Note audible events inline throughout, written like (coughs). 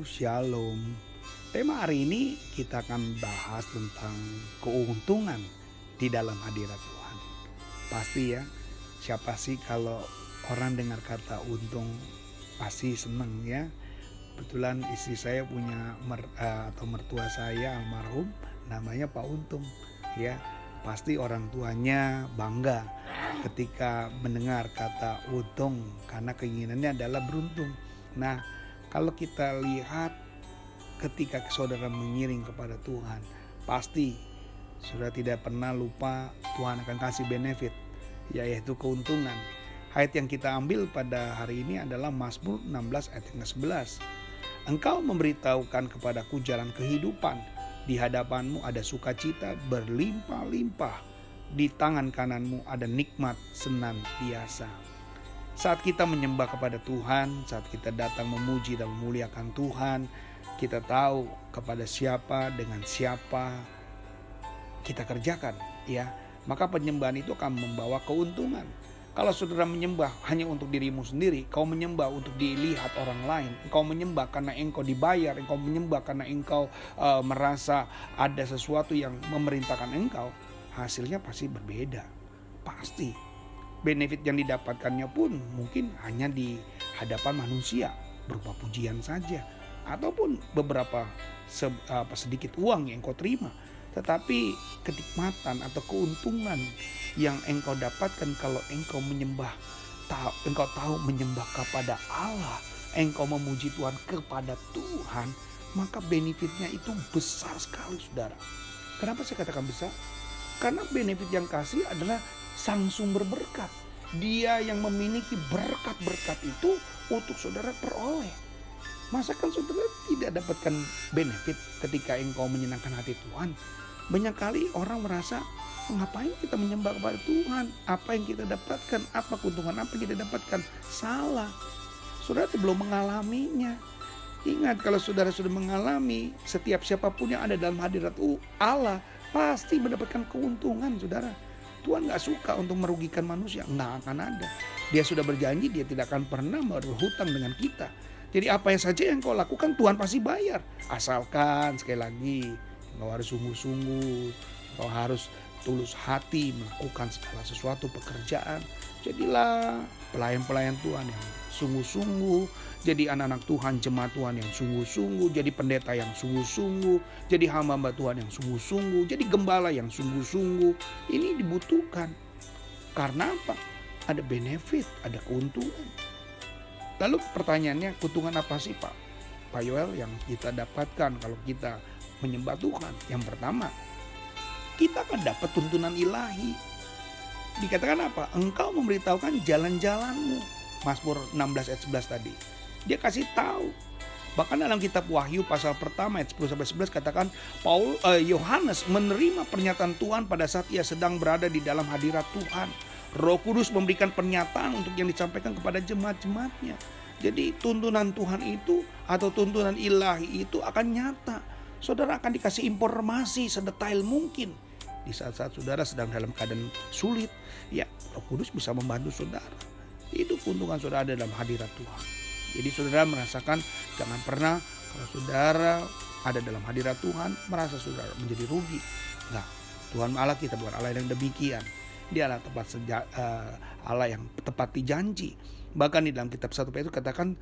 Shalom. Tema hari ini kita akan bahas tentang keuntungan di dalam hadirat Tuhan. Pasti ya, siapa sih kalau orang dengar kata untung pasti seneng ya. Kebetulan istri saya punya mer, uh, atau mertua saya almarhum namanya Pak Untung ya. Pasti orang tuanya bangga ketika mendengar kata untung karena keinginannya adalah beruntung. Nah, kalau kita lihat ketika saudara mengiring kepada Tuhan, pasti saudara tidak pernah lupa Tuhan akan kasih benefit, yaitu keuntungan. Ayat yang kita ambil pada hari ini adalah Mazmur 16 ayat 11. Engkau memberitahukan kepadaku jalan kehidupan, di hadapanmu ada sukacita berlimpah-limpah, di tangan kananmu ada nikmat senantiasa. Saat kita menyembah kepada Tuhan, saat kita datang memuji dan memuliakan Tuhan, kita tahu kepada siapa dengan siapa kita kerjakan ya. Maka penyembahan itu akan membawa keuntungan. Kalau saudara menyembah hanya untuk dirimu sendiri kau menyembah untuk dilihat orang lain engkau menyembah karena engkau dibayar engkau menyembah karena engkau uh, merasa ada sesuatu yang memerintahkan engkau hasilnya pasti berbeda. Pasti benefit yang didapatkannya pun mungkin hanya di hadapan manusia berupa pujian saja ataupun beberapa se, apa, sedikit uang yang engkau terima. Tetapi kenikmatan atau keuntungan yang engkau dapatkan kalau engkau menyembah tahu engkau tahu menyembah kepada Allah engkau memuji Tuhan kepada Tuhan maka benefitnya itu besar sekali saudara. Kenapa saya katakan besar? Karena benefit yang kasih adalah sang sumber berkat dia yang memiliki berkat-berkat itu untuk saudara peroleh Masa kan saudara tidak dapatkan benefit ketika engkau menyenangkan hati Tuhan? Banyak kali orang merasa ngapain kita menyembah kepada Tuhan? Apa yang kita dapatkan? Apa keuntungan apa yang kita dapatkan? Salah. Saudara belum mengalaminya. Ingat kalau saudara sudah mengalami setiap siapa pun yang ada dalam hadirat Allah pasti mendapatkan keuntungan saudara. Tuhan gak suka untuk merugikan manusia, nggak akan ada. Dia sudah berjanji dia tidak akan pernah berhutang dengan kita. Jadi apa yang saja yang kau lakukan Tuhan pasti bayar. Asalkan sekali lagi kau harus sungguh-sungguh, kau harus tulus hati melakukan segala sesuatu pekerjaan. Jadilah pelayan-pelayan Tuhan yang sungguh-sungguh, jadi anak-anak Tuhan, jemaat Tuhan yang sungguh-sungguh, jadi pendeta yang sungguh-sungguh, jadi hamba-hamba Tuhan yang sungguh-sungguh, jadi gembala yang sungguh-sungguh. Ini dibutuhkan. Karena apa? Ada benefit, ada keuntungan. Lalu pertanyaannya, keuntungan apa sih Pak? Pak Yoel yang kita dapatkan kalau kita menyembah Tuhan. Yang pertama, kita akan dapat tuntunan ilahi. Dikatakan apa? Engkau memberitahukan jalan-jalanmu. Mazmur 16 ayat 11 tadi. Dia kasih tahu. Bahkan dalam kitab Wahyu pasal pertama ayat 10 sampai 11 katakan Paul eh, Yohanes menerima pernyataan Tuhan pada saat ia sedang berada di dalam hadirat Tuhan Roh Kudus memberikan pernyataan untuk yang disampaikan kepada jemaat-jemaatnya. Jadi tuntunan Tuhan itu atau tuntunan ilahi itu akan nyata. Saudara akan dikasih informasi sedetail mungkin. Di saat-saat saudara sedang dalam keadaan sulit, ya Roh Kudus bisa membantu saudara. Itu keuntungan saudara ada dalam hadirat Tuhan. Jadi saudara merasakan jangan pernah kalau saudara ada dalam hadirat Tuhan merasa saudara menjadi rugi. Nah, Tuhan Allah kita bukan Allah yang demikian. Dia adalah tempat seja, uh, Allah yang tepat janji. Bahkan di dalam kitab 1 Petrus katakan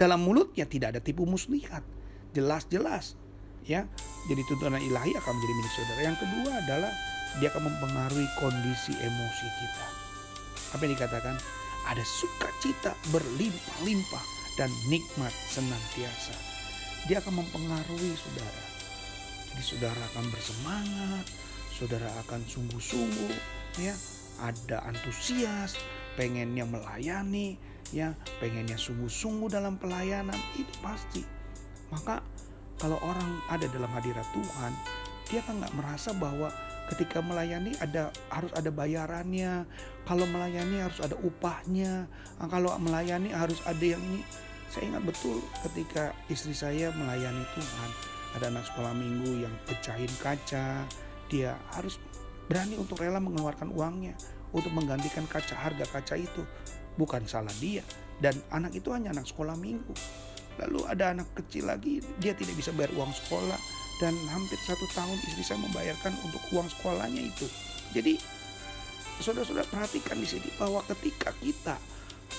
dalam mulutnya tidak ada tipu muslihat. Jelas-jelas ya. Jadi tuntunan ilahi akan menjadi milik saudara. Yang kedua adalah dia akan mempengaruhi kondisi emosi kita. Apa yang dikatakan? Ada sukacita berlimpah-limpah dan nikmat senantiasa. Dia akan mempengaruhi saudara. Jadi saudara akan bersemangat, saudara akan sungguh-sungguh ya ada antusias pengennya melayani ya pengennya sungguh-sungguh dalam pelayanan itu pasti maka kalau orang ada dalam hadirat Tuhan dia kan nggak merasa bahwa ketika melayani ada harus ada bayarannya. Kalau melayani harus ada upahnya. Ah, kalau melayani harus ada yang ini. Saya ingat betul ketika istri saya melayani Tuhan. Ada anak sekolah minggu yang pecahin kaca. Dia harus berani untuk rela mengeluarkan uangnya untuk menggantikan kaca harga kaca itu. Bukan salah dia. Dan anak itu hanya anak sekolah minggu lalu ada anak kecil lagi dia tidak bisa bayar uang sekolah. Dan hampir satu tahun istri saya membayarkan untuk uang sekolahnya itu. Jadi saudara-saudara perhatikan di sini bahwa ketika kita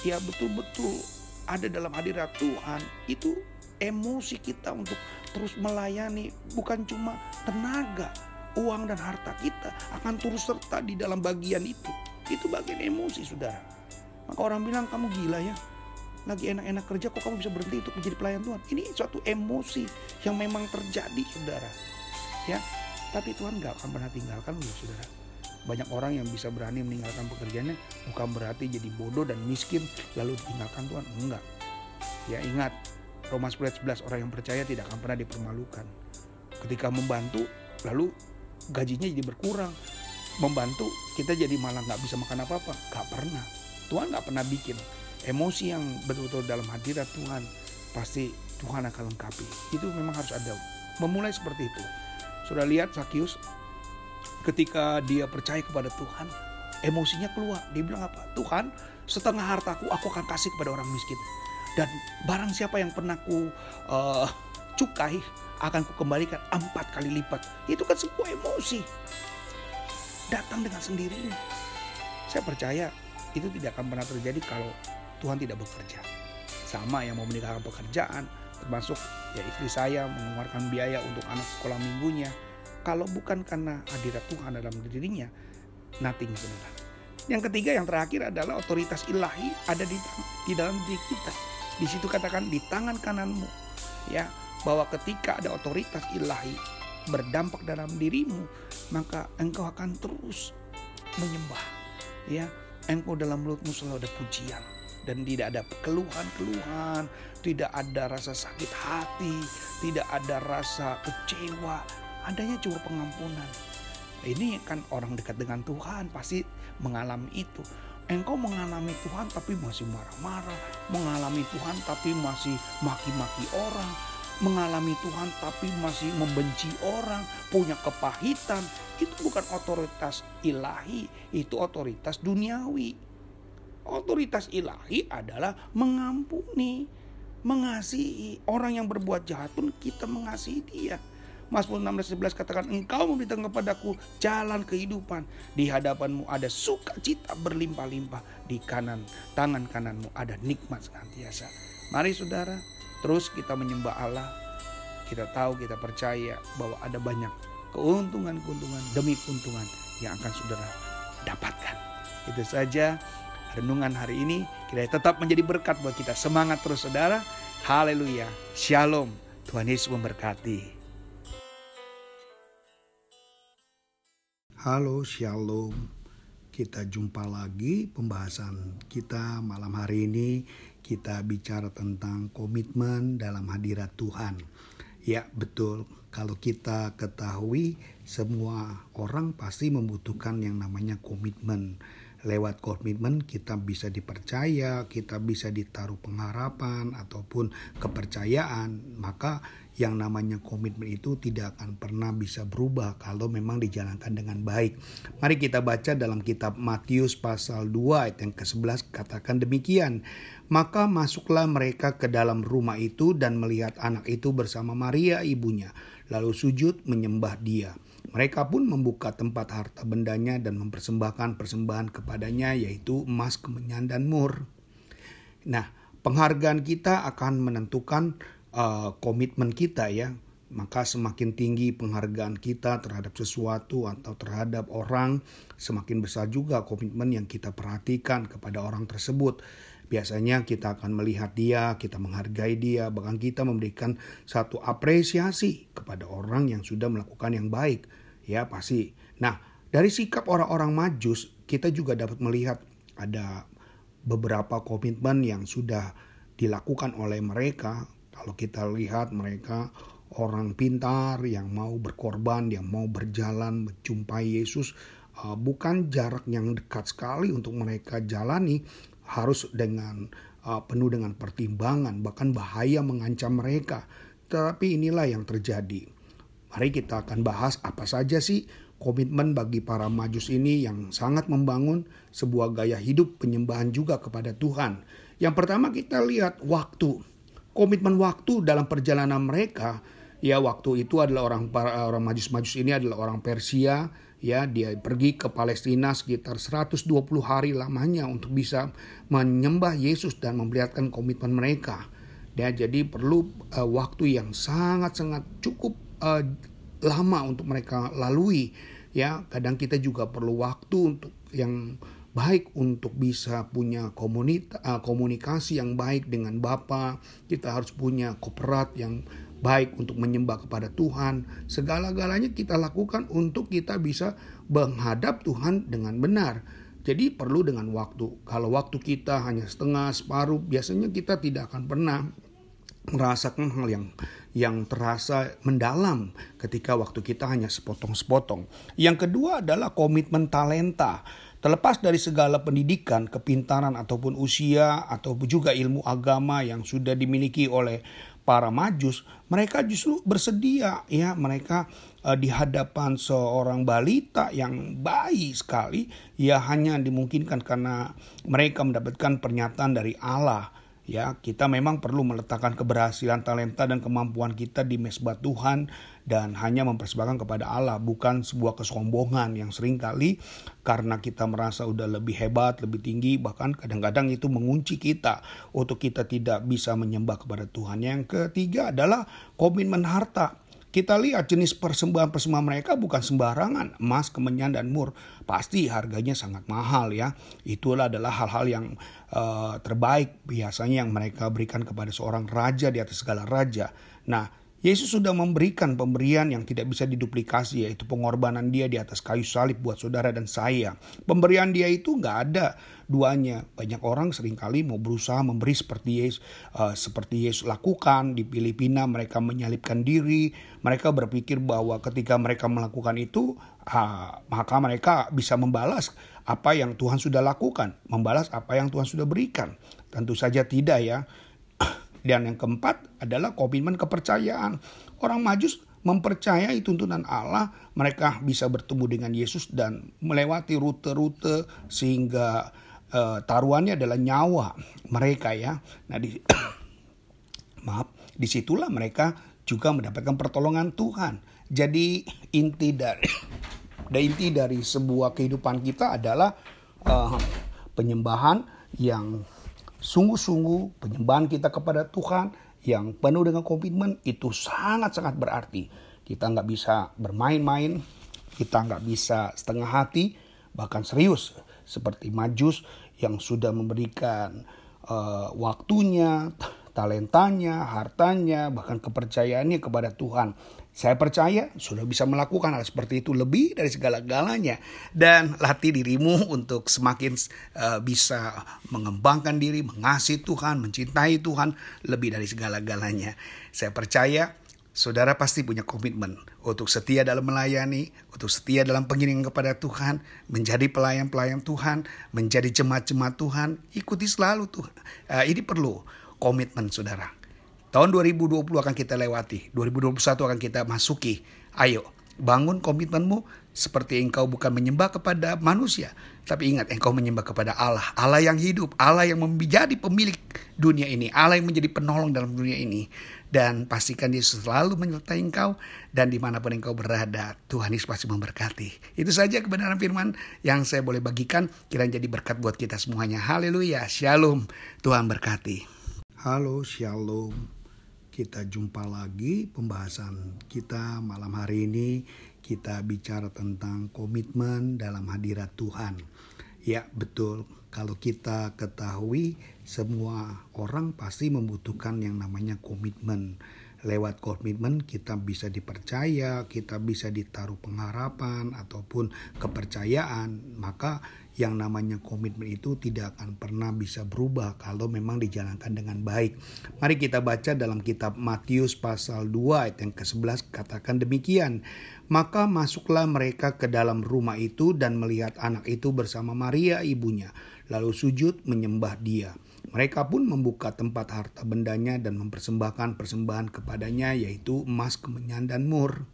ya betul-betul ada dalam hadirat Tuhan itu emosi kita untuk terus melayani bukan cuma tenaga uang dan harta kita akan turut serta di dalam bagian itu. Itu bagian emosi saudara. Maka orang bilang kamu gila ya lagi enak-enak kerja kok kamu bisa berhenti untuk menjadi pelayan Tuhan? Ini suatu emosi yang memang terjadi saudara. Ya tapi Tuhan gak akan pernah tinggalkan loh saudara. Banyak orang yang bisa berani meninggalkan pekerjaannya bukan berarti jadi bodoh dan miskin lalu ditinggalkan Tuhan. Enggak. Ya ingat Roma 10 11 orang yang percaya tidak akan pernah dipermalukan. Ketika membantu lalu gajinya jadi berkurang. Membantu kita jadi malah nggak bisa makan apa-apa. Nggak pernah. Tuhan nggak pernah bikin emosi yang betul-betul dalam hadirat Tuhan pasti Tuhan akan lengkapi itu memang harus ada memulai seperti itu sudah lihat Sakius ketika dia percaya kepada Tuhan, emosinya keluar. Dia bilang apa? Tuhan, setengah hartaku aku akan kasih kepada orang miskin. Dan barang siapa yang pernah ku uh, cukai akan ku kembalikan empat kali lipat. Itu kan sebuah emosi. Datang dengan sendirinya. Saya percaya itu tidak akan pernah terjadi kalau Tuhan tidak bekerja. Sama yang mau meninggalkan pekerjaan, termasuk ya istri saya mengeluarkan biaya untuk anak sekolah minggunya, kalau bukan karena hadirat Tuhan dalam dirinya, nothing saudara. Yang ketiga yang terakhir adalah otoritas ilahi ada di di dalam diri kita. Di situ katakan di tangan kananmu. Ya, bahwa ketika ada otoritas ilahi berdampak dalam dirimu, maka engkau akan terus menyembah. Ya, engkau dalam mulutmu selalu ada pujian dan tidak ada keluhan-keluhan, tidak ada rasa sakit hati, tidak ada rasa kecewa, adanya cuma pengampunan. Ini kan orang dekat dengan Tuhan pasti mengalami itu. Engkau mengalami Tuhan tapi masih marah-marah, mengalami Tuhan tapi masih maki-maki orang, mengalami Tuhan tapi masih membenci orang, punya kepahitan. Itu bukan otoritas ilahi, itu otoritas duniawi. Otoritas ilahi adalah mengampuni, mengasihi. Orang yang berbuat jahat pun kita mengasihi dia. Mazmur 16:11 katakan engkau memberikan kepadaku jalan kehidupan. Di hadapanmu ada sukacita berlimpah-limpah. Di kanan tangan kananmu ada nikmat senantiasa. Mari saudara, terus kita menyembah Allah. Kita tahu, kita percaya bahwa ada banyak keuntungan-keuntungan demi keuntungan yang akan saudara dapatkan. Itu saja renungan hari ini. Kita tetap menjadi berkat buat kita. Semangat terus saudara. Haleluya. Shalom. Tuhan Yesus memberkati. Halo Shalom Kita jumpa lagi pembahasan kita malam hari ini Kita bicara tentang komitmen dalam hadirat Tuhan Ya betul kalau kita ketahui semua orang pasti membutuhkan yang namanya komitmen lewat komitmen kita bisa dipercaya, kita bisa ditaruh pengharapan ataupun kepercayaan, maka yang namanya komitmen itu tidak akan pernah bisa berubah kalau memang dijalankan dengan baik. Mari kita baca dalam kitab Matius pasal 2 ayat yang ke-11 katakan demikian. Maka masuklah mereka ke dalam rumah itu dan melihat anak itu bersama Maria ibunya, lalu sujud menyembah dia. Mereka pun membuka tempat harta bendanya dan mempersembahkan persembahan kepadanya yaitu emas, kemenyan, dan mur. Nah, penghargaan kita akan menentukan uh, komitmen kita ya maka semakin tinggi penghargaan kita terhadap sesuatu atau terhadap orang, semakin besar juga komitmen yang kita perhatikan kepada orang tersebut. Biasanya kita akan melihat dia, kita menghargai dia, bahkan kita memberikan satu apresiasi kepada orang yang sudah melakukan yang baik. Ya, pasti. Nah, dari sikap orang-orang Majus, kita juga dapat melihat ada beberapa komitmen yang sudah dilakukan oleh mereka kalau kita lihat mereka orang pintar yang mau berkorban, yang mau berjalan menjumpai Yesus, uh, bukan jarak yang dekat sekali untuk mereka jalani, harus dengan uh, penuh dengan pertimbangan, bahkan bahaya mengancam mereka. Tetapi inilah yang terjadi. Mari kita akan bahas apa saja sih komitmen bagi para majus ini yang sangat membangun sebuah gaya hidup penyembahan juga kepada Tuhan. Yang pertama kita lihat waktu komitmen waktu dalam perjalanan mereka. Ya waktu itu adalah orang orang majus-majus ini adalah orang Persia ya dia pergi ke Palestina sekitar 120 hari lamanya untuk bisa menyembah Yesus dan memperlihatkan komitmen mereka. Ya, jadi perlu uh, waktu yang sangat-sangat cukup uh, lama untuk mereka lalui. Ya, kadang kita juga perlu waktu untuk yang baik untuk bisa punya komunita, uh, komunikasi yang baik dengan Bapa. Kita harus punya kooperat yang baik untuk menyembah kepada Tuhan. Segala-galanya kita lakukan untuk kita bisa menghadap Tuhan dengan benar. Jadi perlu dengan waktu. Kalau waktu kita hanya setengah, separuh, biasanya kita tidak akan pernah merasakan hal yang yang terasa mendalam ketika waktu kita hanya sepotong-sepotong. Yang kedua adalah komitmen talenta. Terlepas dari segala pendidikan, kepintaran ataupun usia atau juga ilmu agama yang sudah dimiliki oleh para majus, mereka justru bersedia ya. Mereka uh, di hadapan seorang balita yang bayi sekali ya hanya dimungkinkan karena mereka mendapatkan pernyataan dari Allah ya kita memang perlu meletakkan keberhasilan talenta dan kemampuan kita di mesbah Tuhan dan hanya mempersembahkan kepada Allah bukan sebuah kesombongan yang sering kali karena kita merasa udah lebih hebat lebih tinggi bahkan kadang-kadang itu mengunci kita untuk kita tidak bisa menyembah kepada Tuhan. Yang ketiga adalah komitmen harta kita lihat jenis persembahan-persembahan mereka bukan sembarangan, emas, kemenyan, dan mur. Pasti harganya sangat mahal ya. Itulah adalah hal-hal yang uh, terbaik biasanya yang mereka berikan kepada seorang raja di atas segala raja. Nah, Yesus sudah memberikan pemberian yang tidak bisa diduplikasi yaitu pengorbanan dia di atas kayu salib buat saudara dan saya. Pemberian dia itu nggak ada duanya. Banyak orang sering kali mau berusaha memberi seperti Yesus, uh, seperti Yesus lakukan di Filipina mereka menyalibkan diri. Mereka berpikir bahwa ketika mereka melakukan itu uh, maka mereka bisa membalas apa yang Tuhan sudah lakukan, membalas apa yang Tuhan sudah berikan. Tentu saja tidak ya. Dan yang keempat adalah komitmen kepercayaan. Orang majus mempercayai tuntunan Allah, mereka bisa bertemu dengan Yesus dan melewati rute-rute sehingga uh, taruhannya adalah nyawa mereka ya. Nah, di (coughs) maaf, di situlah mereka juga mendapatkan pertolongan Tuhan. Jadi inti dari (coughs) inti dari sebuah kehidupan kita adalah uh, penyembahan yang sungguh-sungguh penyembahan kita kepada Tuhan yang penuh dengan komitmen itu sangat-sangat berarti. Kita nggak bisa bermain-main, kita nggak bisa setengah hati, bahkan serius seperti majus yang sudah memberikan uh, waktunya, talentanya, hartanya, bahkan kepercayaannya kepada Tuhan. Saya percaya sudah bisa melakukan hal seperti itu lebih dari segala-galanya dan latih dirimu untuk semakin uh, bisa mengembangkan diri, mengasihi Tuhan, mencintai Tuhan lebih dari segala-galanya. Saya percaya saudara pasti punya komitmen untuk setia dalam melayani, untuk setia dalam pengiringan kepada Tuhan, menjadi pelayan-pelayan Tuhan, menjadi jemaat-jemaat Tuhan, ikuti selalu Tuhan. Uh, ini perlu komitmen saudara Tahun 2020 akan kita lewati, 2021 akan kita masuki. Ayo, bangun komitmenmu seperti engkau bukan menyembah kepada manusia, tapi ingat engkau menyembah kepada Allah, Allah yang hidup, Allah yang menjadi pemilik dunia ini, Allah yang menjadi penolong dalam dunia ini. Dan pastikan Yesus selalu menyertai engkau dan di mana pun engkau berada, Tuhan Yesus pasti memberkati. Itu saja kebenaran firman yang saya boleh bagikan, kiranya jadi berkat buat kita semuanya. Haleluya, shalom, Tuhan berkati. Halo, shalom kita jumpa lagi pembahasan kita malam hari ini kita bicara tentang komitmen dalam hadirat Tuhan. Ya, betul. Kalau kita ketahui semua orang pasti membutuhkan yang namanya komitmen. Lewat komitmen kita bisa dipercaya, kita bisa ditaruh pengharapan ataupun kepercayaan. Maka yang namanya komitmen itu tidak akan pernah bisa berubah kalau memang dijalankan dengan baik. Mari kita baca dalam kitab Matius pasal 2 ayat yang ke-11 katakan demikian. Maka masuklah mereka ke dalam rumah itu dan melihat anak itu bersama Maria ibunya. Lalu sujud menyembah dia. Mereka pun membuka tempat harta bendanya dan mempersembahkan persembahan kepadanya yaitu emas, kemenyan, dan mur.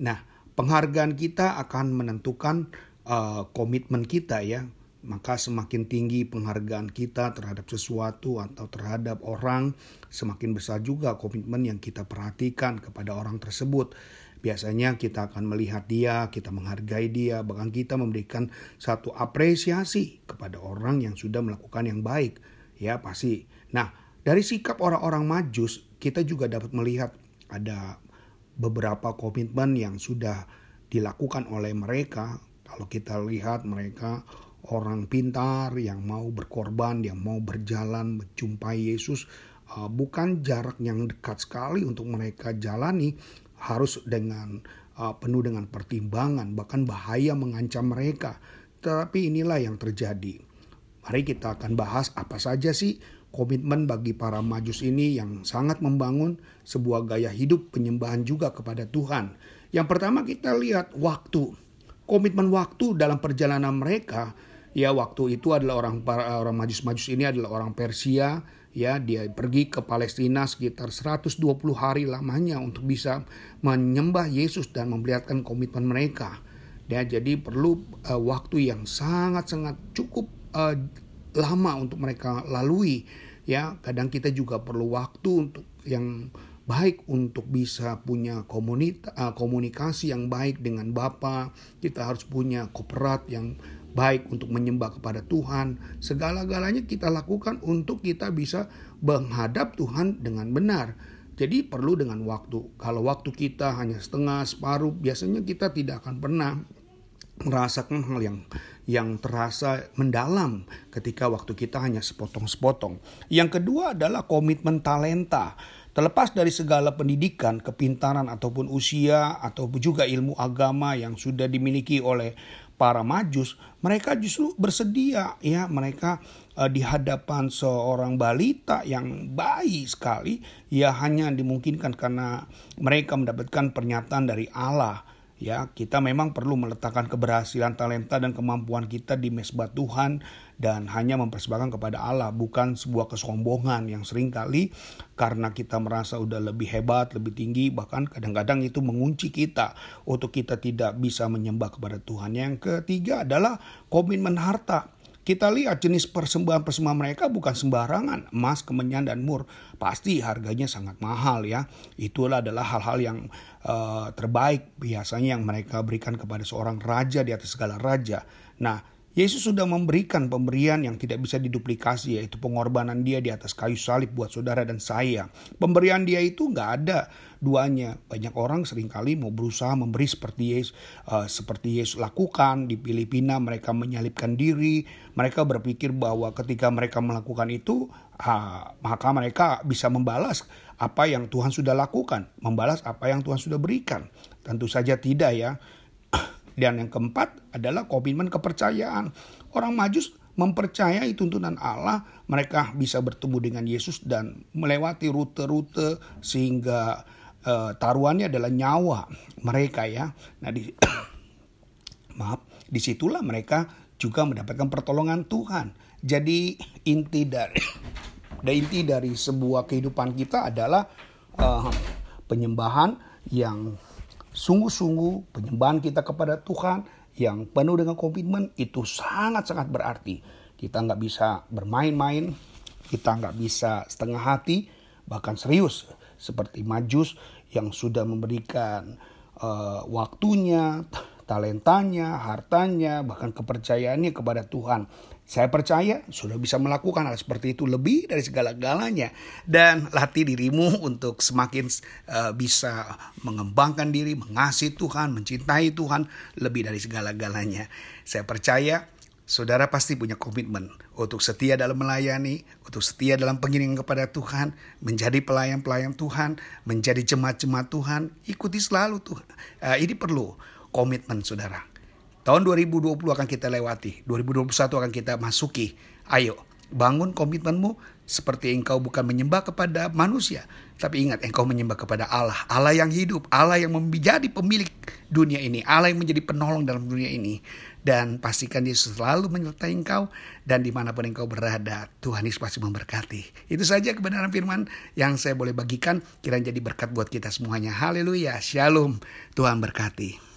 Nah, penghargaan kita akan menentukan uh, komitmen kita ya. maka semakin tinggi penghargaan kita terhadap sesuatu atau terhadap orang, semakin besar juga komitmen yang kita perhatikan kepada orang tersebut. Biasanya kita akan melihat dia, kita menghargai dia, bahkan kita memberikan satu apresiasi kepada orang yang sudah melakukan yang baik. Ya, pasti. Nah, dari sikap orang-orang Majus, kita juga dapat melihat ada beberapa komitmen yang sudah dilakukan oleh mereka. Kalau kita lihat mereka orang pintar yang mau berkorban, yang mau berjalan menjumpai Yesus, uh, bukan jarak yang dekat sekali untuk mereka jalani, harus dengan uh, penuh dengan pertimbangan, bahkan bahaya mengancam mereka. Tapi inilah yang terjadi. Mari kita akan bahas apa saja sih komitmen bagi para majus ini yang sangat membangun sebuah gaya hidup penyembahan juga kepada Tuhan. Yang pertama kita lihat waktu. Komitmen waktu dalam perjalanan mereka. Ya waktu itu adalah orang para orang majus-majus ini adalah orang Persia. Ya dia pergi ke Palestina sekitar 120 hari lamanya untuk bisa menyembah Yesus dan memperlihatkan komitmen mereka. Ya jadi perlu uh, waktu yang sangat-sangat cukup uh, lama untuk mereka lalui. Ya kadang kita juga perlu waktu untuk yang baik untuk bisa punya komunita, uh, komunikasi yang baik dengan Bapa kita harus punya kooperat yang baik untuk menyembah kepada Tuhan. Segala-galanya kita lakukan untuk kita bisa menghadap Tuhan dengan benar. Jadi perlu dengan waktu. Kalau waktu kita hanya setengah, separuh, biasanya kita tidak akan pernah merasakan hal yang yang terasa mendalam ketika waktu kita hanya sepotong-sepotong. Yang kedua adalah komitmen talenta. Terlepas dari segala pendidikan, kepintaran ataupun usia atau juga ilmu agama yang sudah dimiliki oleh para majus, mereka justru bersedia ya. Mereka uh, di hadapan seorang balita yang bayi sekali ya hanya dimungkinkan karena mereka mendapatkan pernyataan dari Allah ya. Kita memang perlu meletakkan keberhasilan talenta dan kemampuan kita di mesbah Tuhan dan hanya mempersembahkan kepada Allah bukan sebuah kesombongan yang sering kali karena kita merasa udah lebih hebat lebih tinggi bahkan kadang-kadang itu mengunci kita untuk kita tidak bisa menyembah kepada Tuhan yang ketiga adalah komitmen harta kita lihat jenis persembahan-persembahan mereka bukan sembarangan, emas, kemenyan, dan mur. Pasti harganya sangat mahal ya. Itulah adalah hal-hal yang uh, terbaik biasanya yang mereka berikan kepada seorang raja di atas segala raja. Nah, Yesus sudah memberikan pemberian yang tidak bisa diduplikasi yaitu pengorbanan dia di atas kayu salib buat saudara dan saya. Pemberian dia itu nggak ada duanya. Banyak orang sering kali mau berusaha memberi seperti Yesus, uh, seperti Yesus lakukan di Filipina mereka menyalibkan diri. Mereka berpikir bahwa ketika mereka melakukan itu uh, maka mereka bisa membalas apa yang Tuhan sudah lakukan, membalas apa yang Tuhan sudah berikan. Tentu saja tidak ya. Dan yang keempat adalah komitmen kepercayaan. Orang Majus mempercayai tuntunan Allah, mereka bisa bertemu dengan Yesus dan melewati rute-rute sehingga uh, taruhannya adalah nyawa mereka ya. Nah, di (coughs) maaf, di situlah mereka juga mendapatkan pertolongan Tuhan. Jadi inti dari (coughs) inti dari sebuah kehidupan kita adalah uh, penyembahan yang sungguh-sungguh penyembahan kita kepada Tuhan yang penuh dengan komitmen itu sangat-sangat berarti. Kita nggak bisa bermain-main, kita nggak bisa setengah hati, bahkan serius seperti Majus yang sudah memberikan uh, waktunya, talentanya, hartanya, bahkan kepercayaannya kepada Tuhan. Saya percaya sudah bisa melakukan hal seperti itu lebih dari segala-galanya dan latih dirimu untuk semakin uh, bisa mengembangkan diri, mengasihi Tuhan, mencintai Tuhan lebih dari segala-galanya. Saya percaya saudara pasti punya komitmen untuk setia dalam melayani, untuk setia dalam pengiringan kepada Tuhan, menjadi pelayan-pelayan Tuhan, menjadi jemaat-jemaat Tuhan, ikuti selalu Tuhan. Uh, ini perlu komitmen saudara. Tahun 2020 akan kita lewati, 2021 akan kita masuki. Ayo, bangun komitmenmu seperti engkau bukan menyembah kepada manusia, tapi ingat engkau menyembah kepada Allah, Allah yang hidup, Allah yang menjadi pemilik dunia ini, Allah yang menjadi penolong dalam dunia ini. Dan pastikan Yesus selalu menyertai engkau dan di mana pun engkau berada, Tuhan Yesus pasti memberkati. Itu saja kebenaran firman yang saya boleh bagikan, kiranya jadi berkat buat kita semuanya. Haleluya, shalom, Tuhan berkati.